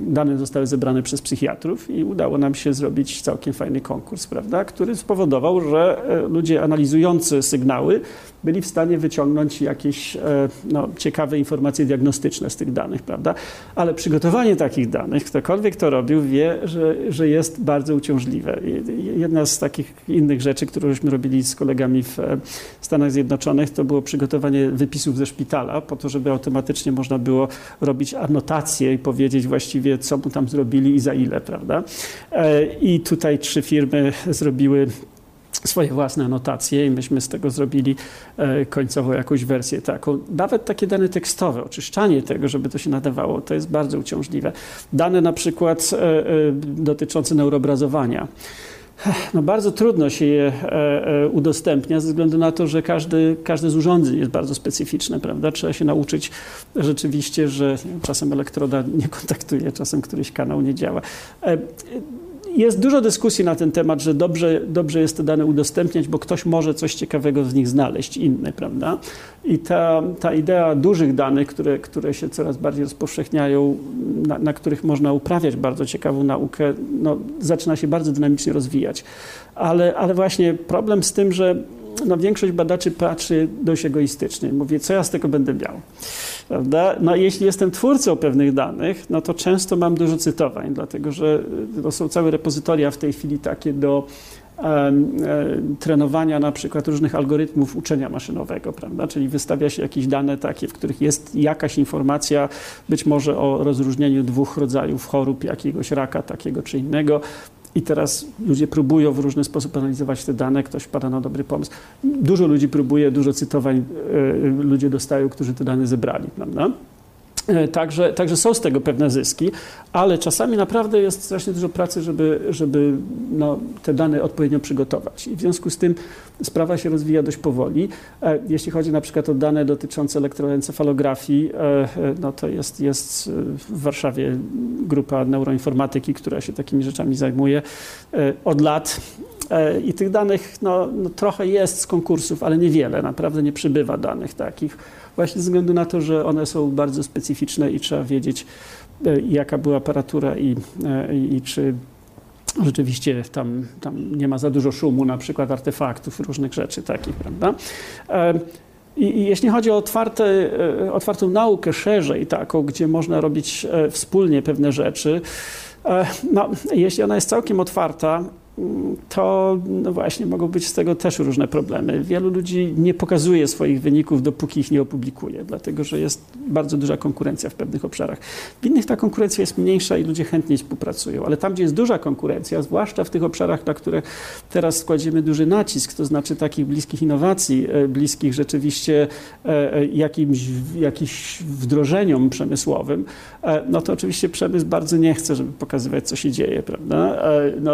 Dane zostały zebrane przez psychiatrów i udało nam się zrobić całkiem fajny konkurs, prawda, który spowodował, że ludzie analizujący sygnały byli w stanie wyciągnąć jakieś no, ciekawe informacje diagnostyczne z tych danych, prawda? Ale przygotowanie takich danych, ktokolwiek to robił, wie, że, że jest bardzo uciążliwe. Jedna z takich innych rzeczy, którąśmy robili z kolegami w Stanach Zjednoczonych, to było przygotowanie wypisów ze szpitala, po to, żeby automatycznie można było robić anotacje i powiedzieć właściwie, co mu tam zrobili i za ile, prawda? E, I tutaj trzy firmy zrobiły swoje własne anotacje i myśmy z tego zrobili e, końcowo jakąś wersję taką. Nawet takie dane tekstowe, oczyszczanie tego, żeby to się nadawało, to jest bardzo uciążliwe. Dane na przykład e, e, dotyczące neurobrazowania. No bardzo trudno się je udostępnia ze względu na to, że każdy, każde z urządzeń jest bardzo specyficzne, prawda? Trzeba się nauczyć rzeczywiście, że czasem elektroda nie kontaktuje, czasem któryś kanał nie działa jest dużo dyskusji na ten temat, że dobrze, dobrze jest te dane udostępniać, bo ktoś może coś ciekawego z nich znaleźć, inne, prawda? I ta, ta idea dużych danych, które, które się coraz bardziej rozpowszechniają, na, na których można uprawiać bardzo ciekawą naukę, no, zaczyna się bardzo dynamicznie rozwijać. Ale, ale właśnie problem z tym, że no, większość badaczy patrzy dość egoistycznie. Mówię, co ja z tego będę miał? Prawda? No, jeśli jestem twórcą pewnych danych, no to często mam dużo cytowań, dlatego że to są całe repozytoria w tej chwili takie do trenowania na przykład różnych algorytmów uczenia maszynowego, prawda? Czyli wystawia się jakieś dane takie, w których jest jakaś informacja, być może o rozróżnieniu dwóch rodzajów chorób, jakiegoś raka takiego czy innego. I teraz ludzie próbują w różny sposób analizować te dane, ktoś pada na dobry pomysł. Dużo ludzi próbuje, dużo cytowań e, ludzie dostają, którzy te dane zebrali, prawda? E, także, także są z tego pewne zyski, ale czasami naprawdę jest strasznie dużo pracy, żeby, żeby no, te dane odpowiednio przygotować. I w związku z tym sprawa się rozwija dość powoli. E, jeśli chodzi na przykład o dane dotyczące elektroencefalografii, e, no to jest, jest w Warszawie grupa neuroinformatyki, która się takimi rzeczami zajmuje od lat. I tych danych no, no trochę jest z konkursów, ale niewiele. Naprawdę nie przybywa danych takich właśnie ze względu na to, że one są bardzo specyficzne i trzeba wiedzieć, e, jaka była aparatura i, e, i, i czy rzeczywiście tam, tam nie ma za dużo szumu, na przykład artefaktów, różnych rzeczy takich, prawda? E, I, I, jeśli chodzi o otwarte, otwartą naukę szerzej, taką, gdzie można robić wspólnie pewne rzeczy, no, jeśli ona jest całkiem otwarta, to no właśnie mogą być z tego też różne problemy. Wielu ludzi nie pokazuje swoich wyników, dopóki ich nie opublikuje, dlatego że jest bardzo duża konkurencja w pewnych obszarach. W innych ta konkurencja jest mniejsza i ludzie chętniej współpracują, ale tam, gdzie jest duża konkurencja, zwłaszcza w tych obszarach, na które teraz kładziemy duży nacisk, to znaczy takich bliskich innowacji, e, bliskich rzeczywiście e, e, jakimś, jakimś wdrożeniom przemysłowym, no to oczywiście przemysł bardzo nie chce, żeby pokazywać, co się dzieje, prawda? No,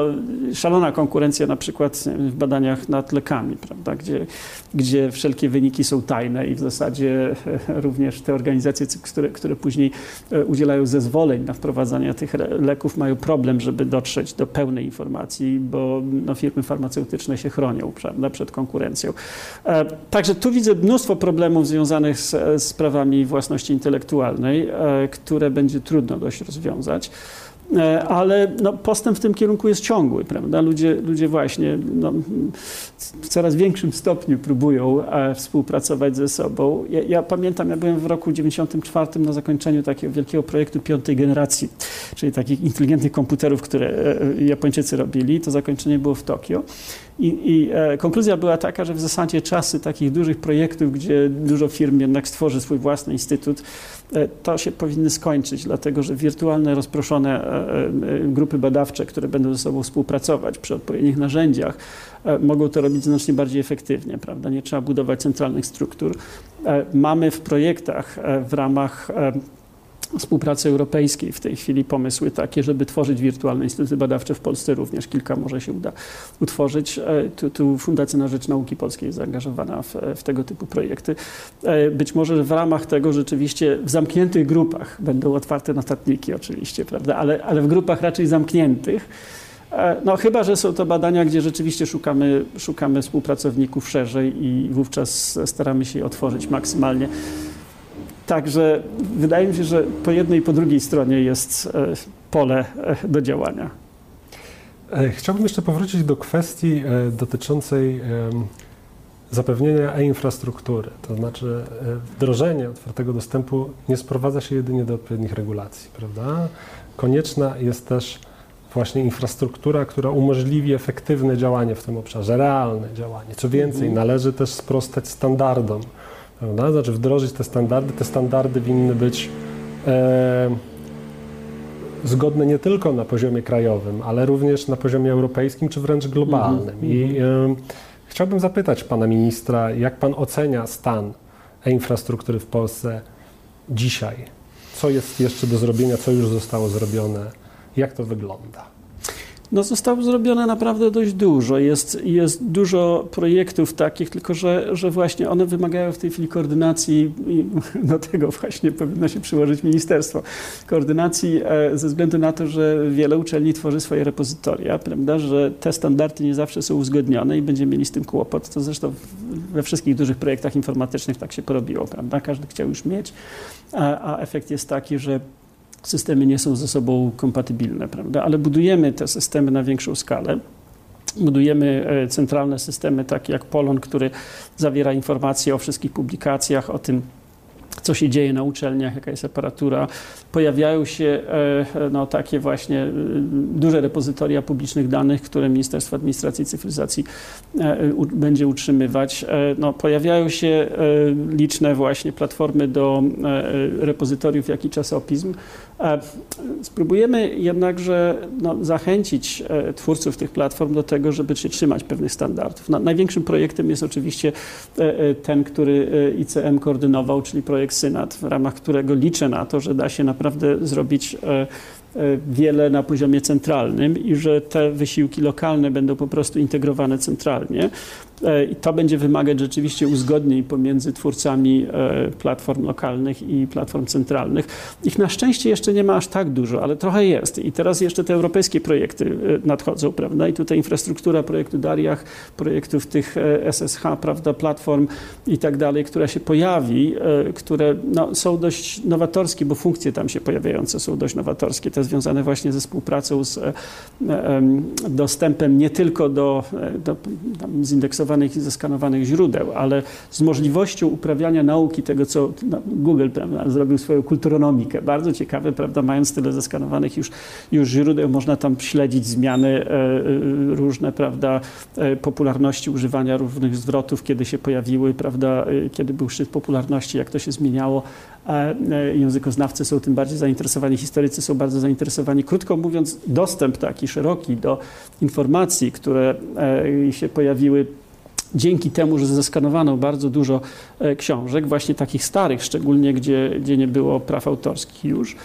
szalona konkurencja na przykład w badaniach nad lekami, prawda, gdzie, gdzie wszelkie wyniki są tajne i w zasadzie e, również te organizacje, które, które później e, udzielają zezwoleń na wprowadzanie tych leków mają problem, żeby dotrzeć do pełnej informacji, bo no, firmy farmaceutyczne się chronią prawda, przed konkurencją. E, także tu widzę mnóstwo problemów związanych z, z sprawami własności intelektualnej, które będzie trudno dość rozwiązać. E, ale no, postęp w tym kierunku jest ciągły, prawda? Ludzie, ludzie właśnie no, w coraz większym stopniu próbują e, współpracować ze sobą. Ja, ja, pamiętam, ja byłem w roku 94 na zakończeniu takiego wielkiego projektu piątej generacji, czyli takich inteligentnych komputerów, które e, Japończycy robili. To zakończenie było w Tokio. I, I, e, konkluzja była taka, że w zasadzie czasy takich dużych projektów, gdzie dużo firm jednak stworzy swój własny instytut, e, to się powinny skończyć, dlatego że wirtualne, rozproszone e, grupy badawcze, które będą ze sobą współpracować przy odpowiednich narzędziach, mogą to robić znacznie bardziej efektywnie, prawda? Nie trzeba budować centralnych struktur. Mamy w projektach w ramach współpracy europejskiej w tej chwili pomysły takie, żeby tworzyć wirtualne instytuty badawcze w Polsce również. Kilka może się uda utworzyć. E, tu, tu Fundacja na Rzecz Nauki Polskiej jest zaangażowana w, w, tego typu projekty. E, być może w ramach tego rzeczywiście w zamkniętych grupach będą otwarte notatniki oczywiście, prawda, ale, ale w grupach raczej zamkniętych No chyba, że są to badania, gdzie rzeczywiście szukamy, szukamy współpracowników szerzej i wówczas staramy się je otworzyć maksymalnie. Także wydaje mi się, że po jednej i po drugiej stronie jest pole do działania. Chciałbym jeszcze powrócić do kwestii dotyczącej zapewnienia e-infrastruktury, to znaczy wdrożenie otwartego dostępu nie sprowadza się jedynie do odpowiednich regulacji, prawda? Konieczna jest też właśnie infrastruktura, która umożliwi efektywne działanie w tym obszarze, realne działanie. Co więcej, mhm. należy też sprostać standardom, prawda? Znaczy wdrożyć te standardy. Te standardy winny być e, zgodne nie tylko na poziomie krajowym, ale również na poziomie europejskim czy wręcz globalnym. Mhm. I e, chciałbym zapytać pana ministra, jak pan ocenia stan e-infrastruktury w Polsce dzisiaj? Co jest jeszcze do zrobienia, co już zostało zrobione? Jak to wygląda? No zostało zrobione naprawdę dość dużo. Jest, jest dużo projektów takich, tylko że, że właśnie one wymagają w tej chwili koordynacji i do tego właśnie powinno się przyłożyć ministerstwo. Koordynacji e, ze względu na to, że wiele uczelni tworzy swoje repozytoria, prawda, że te standardy nie zawsze są uzgodnione i będziemy mieli z tym kłopot. To zresztą we wszystkich dużych projektach informatycznych tak się porobiło, prawda? Każdy chciał już mieć, a, a efekt jest taki, że systemy nie są ze sobą kompatybilne, prawda? Ale budujemy te systemy na większą skalę. Budujemy e, centralne systemy takie jak Polon, który zawiera informacje o wszystkich publikacjach, o tym, co się dzieje na uczelniach, jaka jest aparatura. Pojawiają się e, no, takie właśnie e, duże repozytoria publicznych danych, które Ministerstwo Administracji i Cyfryzacji e, będzie utrzymywać. No, pojawiają się liczne właśnie platformy do repozytoriów, jak i czasopism. Spróbujemy jednakże no, zachęcić twórców tych platform do tego, żeby się trzymać pewnych standardów. Największym projektem jest oczywiście ten, który ICM koordynował, czyli projekt projekt Synat, w ramach którego liczę na to, że da się naprawdę zrobić e, E, wiele na poziomie centralnym i że te wysiłki lokalne będą po prostu integrowane centralnie. E, I to będzie wymagać rzeczywiście uzgodnień pomiędzy twórcami e, platform lokalnych i platform centralnych. Ich na szczęście jeszcze nie ma aż tak dużo, ale trochę jest. I teraz jeszcze te europejskie projekty nadchodzą, prawda? I tutaj infrastruktura projektu Dariach, projektów tych SSH, prawda, platform i tak dalej, która się pojawi, które no, są dość nowatorskie, bo funkcje tam się pojawiające są dość nowatorskie te związane właśnie ze współpracą z e, dostępem nie tylko do, e, do zindeksowanych i zeskanowanych źródeł, ale z możliwością uprawiania nauki tego, co Google prawda, zrobił swoją kulturonomikę. Bardzo ciekawe, prawda, mając tyle zeskanowanych już, już źródeł, można tam śledzić zmiany e, różne, prawda, popularności używania różnych zwrotów, kiedy się pojawiły, prawda, kiedy był szczyt popularności, jak to się zmieniało, E, językoznawcy są tym bardziej zainteresowani, historycy są bardzo zainteresowani. Krótko mówiąc, dostęp taki szeroki do informacji, które e, się pojawiły dzięki temu, że zeskanowano bardzo dużo e, książek, właśnie takich starych, szczególnie gdzie, gdzie nie było praw autorskich już,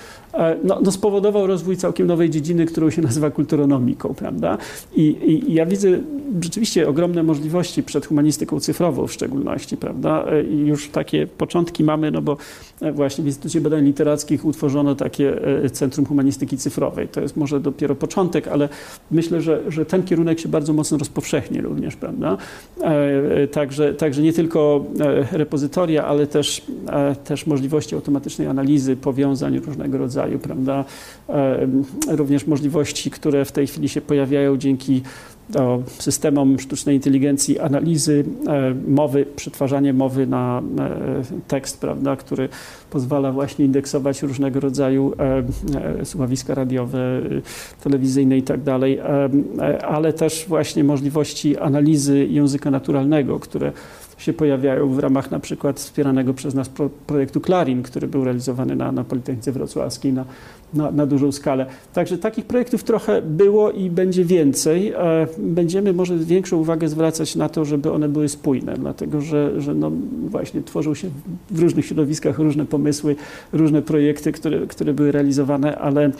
no, no spowodował rozwój całkiem nowej dziedziny, którą się nazywa kulturonomiką, prawda? I, i, I, ja widzę rzeczywiście ogromne możliwości przed humanistyką cyfrową w szczególności, prawda? E, I już takie początki mamy, no bo e, właśnie w Instytucie Badań Literackich utworzono takie Centrum Humanistyki Cyfrowej. To jest może dopiero początek, ale myślę, że, że ten kierunek się bardzo mocno rozpowszechni również, prawda? Także, także nie tylko repozytoria, ale też, też możliwości automatycznej analizy powiązań różnego rodzaju rodzaju, prawda? E, również możliwości, które w tej chwili się pojawiają dzięki systemom sztucznej inteligencji, analizy e, mowy, przetwarzanie mowy na e, tekst, prawda, który pozwala właśnie indeksować różnego rodzaju słuchowiska radiowe, telewizyjne i tak ale też właśnie możliwości analizy języka naturalnego, które się pojawiają w ramach na przykład wspieranego przez nas pro, projektu Clarin, który był realizowany na, na Politechnice Wrocławskiej na, na, na, dużą skalę. Także takich projektów trochę było i będzie więcej. E, będziemy może większą uwagę zwracać na to, żeby one były spójne, dlatego że, że no właśnie tworzą się w różnych środowiskach różne pomysły, różne projekty, które, które były realizowane, ale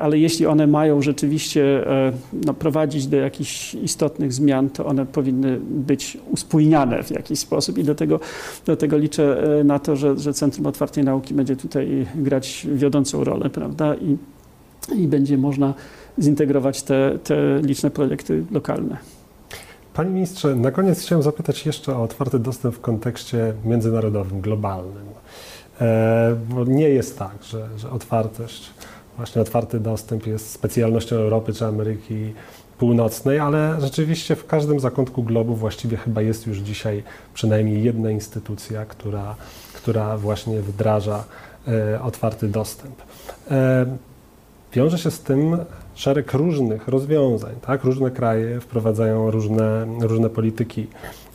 ale jeśli one mają rzeczywiście e, no, prowadzić do jakichś istotnych zmian, to one powinny być uspójniane w jakiś sposób i do tego, do tego liczę e, na to, że, że Centrum Otwartej Nauki będzie tutaj grać wiodącą rolę, prawda? I i będzie można zintegrować te, te liczne projekty lokalne. Panie ministrze, na koniec chciałem zapytać jeszcze o otwarty dostęp w kontekście międzynarodowym, globalnym. E, bo nie jest tak, że, że otwartość, właśnie otwarty dostęp jest specjalnością Europy czy Ameryki Północnej, ale rzeczywiście w każdym zakątku globu właściwie chyba jest już dzisiaj przynajmniej jedna instytucja, która, która właśnie wdraża e, otwarty dostęp. E, wiąże się z tym szereg różnych rozwiązań. Tak? Różne kraje wprowadzają różne, różne polityki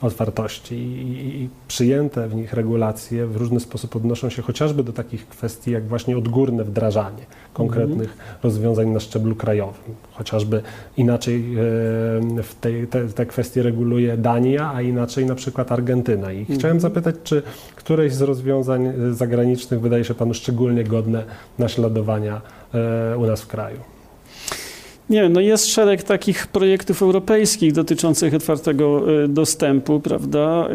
otwartości i, i, przyjęte w nich regulacje w różny sposób odnoszą się chociażby do takich kwestii jak właśnie odgórne wdrażanie konkretnych mhm. rozwiązań na szczeblu krajowym. Chociażby inaczej e, w tej, te, te kwestie reguluje Dania, a inaczej na przykład Argentyna. I mhm. chciałem zapytać, czy któreś z rozwiązań zagranicznych wydaje się Panu szczególnie godne naśladowania e, u nas w kraju? Nie no jest szereg takich projektów europejskich dotyczących otwartego y, dostępu, prawda?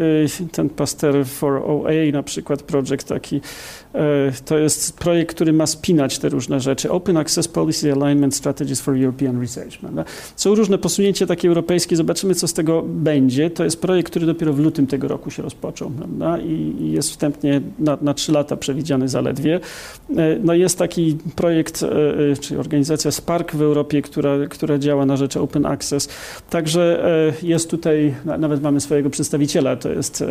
Y, ten Pasteur for OA na przykład, projekt taki, to jest projekt, który ma spinać te różne rzeczy. Open Access Policy Alignment Strategies for European Research. Prawda? Są różne posunięcia takie europejskie, zobaczymy co z tego będzie. To jest projekt, który dopiero w lutym tego roku się rozpoczął, prawda? I, jest wstępnie na, 3 lata przewidziany zaledwie. No jest taki projekt, czy organizacja Spark w Europie, która która, działa na rzecz Open Access. Także e, jest tutaj, nawet mamy swojego przedstawiciela, to jest e,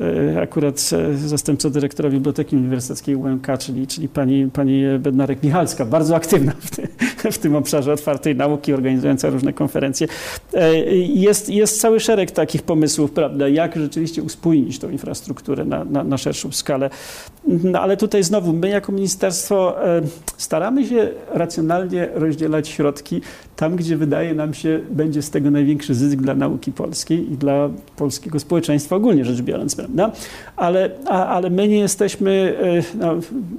e, akurat zastępca dyrektora Biblioteki Uniwersyteckiej UMK, czyli, czyli pani, pani Bednarek-Michalska, bardzo aktywna w, ty, w tym obszarze otwartej nauki, organizująca różne konferencje. Jest, jest cały szereg takich pomysłów, prawda, jak rzeczywiście uspójnić tą infrastrukturę na, na, na szerszą skalę. No, ale tutaj znowu, my jako ministerstwo staramy się racjonalnie rozdzielać środki tam, gdzie wydaje nam się, będzie z tego największy zysk dla nauki polskiej i dla polskiego społeczeństwa ogólnie rzecz biorąc, prawda? Ale, a, ale my nie jesteśmy e, no,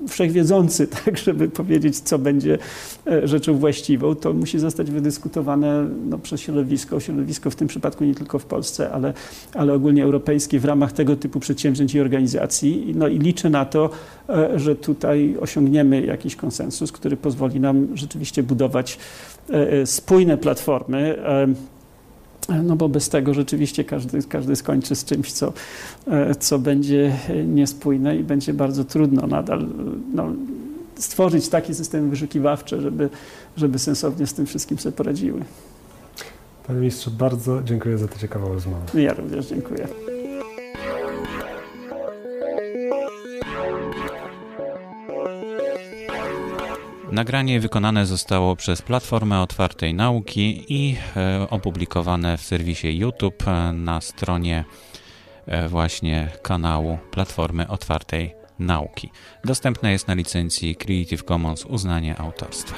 wszechwiedzący, tak, żeby powiedzieć, co będzie e, rzeczą właściwą. To musi zostać wydyskutowane no, przez środowisko, środowisko w tym przypadku nie tylko w Polsce, ale, ale ogólnie europejskie w ramach tego typu przedsięwzięć i organizacji. No i liczę na to, e, że tutaj osiągniemy jakiś konsensus, który pozwoli nam rzeczywiście budować spójne platformy. E, no bo bez tego rzeczywiście każdy, każdy skończy z czymś, co, co będzie niespójne i będzie bardzo trudno nadal no, stworzyć takie systemy wyszukiwawcze, żeby, żeby sensownie z tym wszystkim sobie poradziły. Panie ministrze, bardzo dziękuję za tę ciekawą rozmowę. Ja również dziękuję. Nagranie wykonane zostało przez Platformę Otwartej Nauki i e, opublikowane w serwisie YouTube e, na stronie e, właśnie kanału Platformy Otwartej Nauki. Dostępne jest na licencji Creative Commons uznanie autorstwa.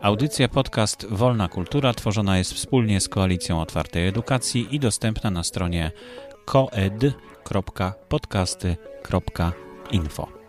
Audycja podcast Wolna Kultura tworzona jest wspólnie z Koalicją Otwartej Edukacji i dostępna na stronie koed.podcasty.info.